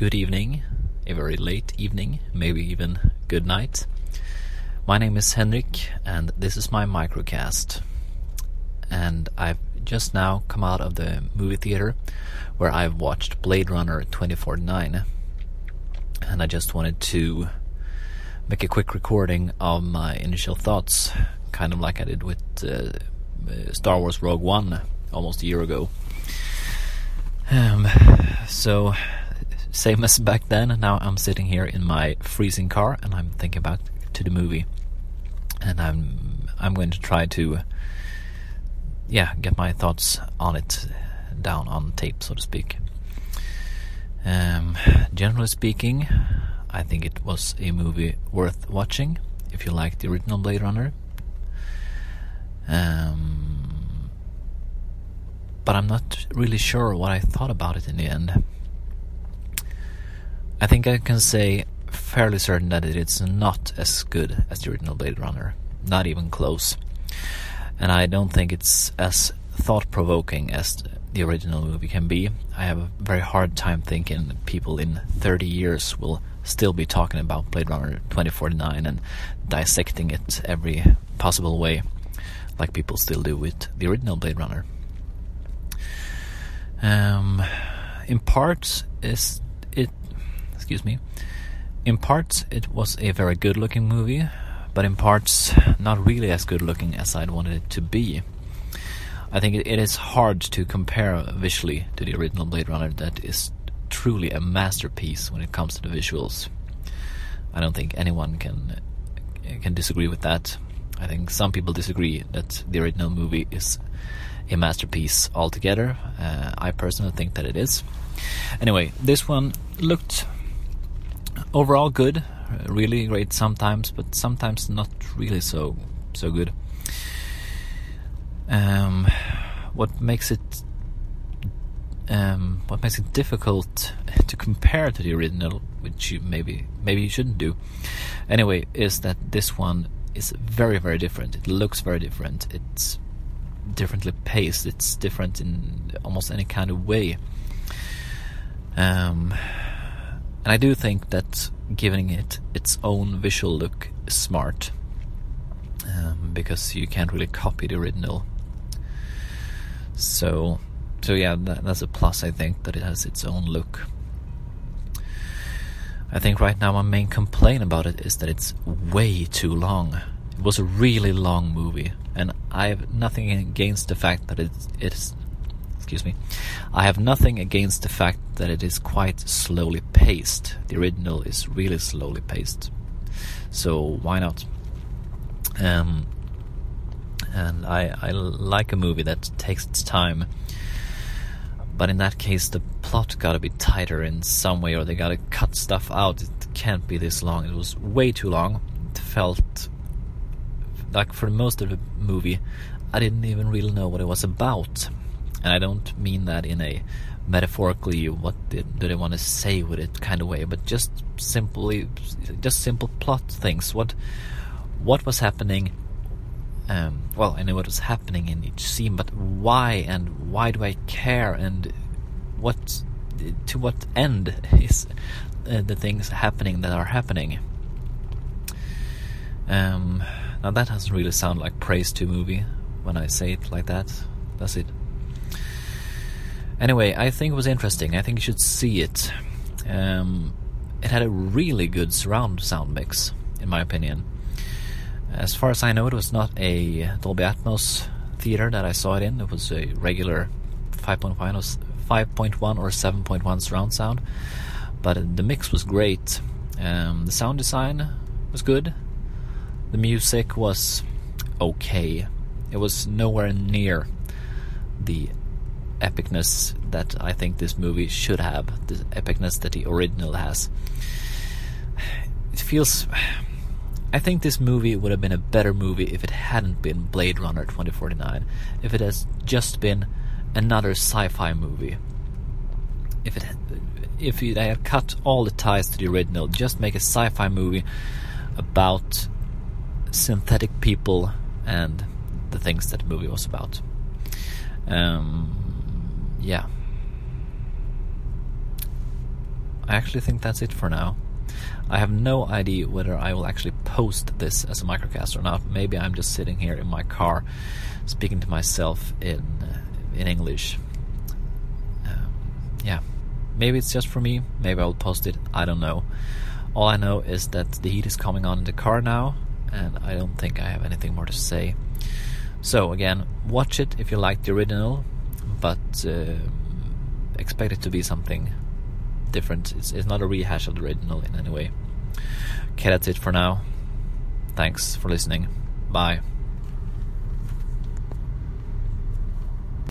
good evening, a very late evening, maybe even good night. My name is Henrik, and this is my microcast. And I've just now come out of the movie theater where I've watched Blade Runner 2049. And I just wanted to make a quick recording of my initial thoughts, kind of like I did with uh, Star Wars Rogue One almost a year ago. Um, so same as back then. Now I'm sitting here in my freezing car and I'm thinking back to the movie, and I'm I'm going to try to yeah get my thoughts on it down on tape, so to speak. Um, generally speaking, I think it was a movie worth watching if you like the original Blade Runner. Um, but I'm not really sure what I thought about it in the end. I think I can say fairly certain that it is not as good as the original Blade Runner. Not even close. And I don't think it's as thought provoking as the original movie can be. I have a very hard time thinking people in 30 years will still be talking about Blade Runner 2049 and dissecting it every possible way, like people still do with the original Blade Runner. Um, in part, is excuse me. In parts, it was a very good looking movie, but in parts, not really as good looking as I'd wanted it to be. I think it, is hard to compare visually to the original Blade Runner that is truly a masterpiece when it comes to the visuals. I don't think anyone can can disagree with that. I think some people disagree that the original movie is a masterpiece altogether. Uh, I personally think that it is. Anyway, this one looked overall good, really great sometimes, but sometimes not really so so good. Um, what makes it um, what makes it difficult to compare to the original, which you maybe maybe you shouldn't do, anyway, is that this one is very very different. It looks very different. It's differently paced. It's different in almost any kind of way. Um, and I do think that giving it its own visual look is smart. Um, because you can't really copy the original. So, so yeah, that, that's a plus. I think that it has its own look. I think right now my main complaint about it is that it's way too long. It was a really long movie, and I have nothing against the fact that it, it's excuse me. I have nothing against the fact that it is quite slowly paced. The original is really slowly paced. So why not? Um, and I, I like a movie that takes its time. But in that case, the plot gotta be tighter in some way, or they gotta cut stuff out. It can't be this long. It was way too long. It felt like for most of the movie, I didn't even really know what it was about and I don't mean that in a metaphorically what did, do they want to say with it kind of way, but just simply just simple plot things. What what was happening? Um, well, I know what was happening in each scene, but why and why do I care and what to what end is uh, the things happening that are happening? Um, now that doesn't really sound like praise to a movie when I say it like that, does it? Anyway, I think it was interesting. I think you should see it. Um, it had a really good surround sound mix, in my opinion. As far as I know, it was not a Dolby Atmos theater that I saw it in. It was a regular 5.1 or 7.1 surround sound. But the mix was great. Um, the sound design was good. The music was okay. It was nowhere near the epicness that I think this movie should have, the epicness that the original has. It feels. I think this movie would have been a better movie if it hadn't been Blade Runner 2049. If it has just been another sci-fi movie. If it, if they had cut all the ties to the original, just make a sci-fi movie about synthetic people and the things that the movie was about. Um, yeah. I actually think that's it for now. I have no idea whether I will actually post this as a microcast or not. Maybe I'm just sitting here in my car speaking to myself in uh, in English. Um, yeah, maybe it's just for me. Maybe I'll post it. I don't know. All I know is that the heat is coming on in the car now, and I don't think I have anything more to say. So again, watch it if you like the original, but uh, expect it to be something different. It's, it's not a rehash of the original in any way. Okay, that's it for now. Thanks for listening. Bye.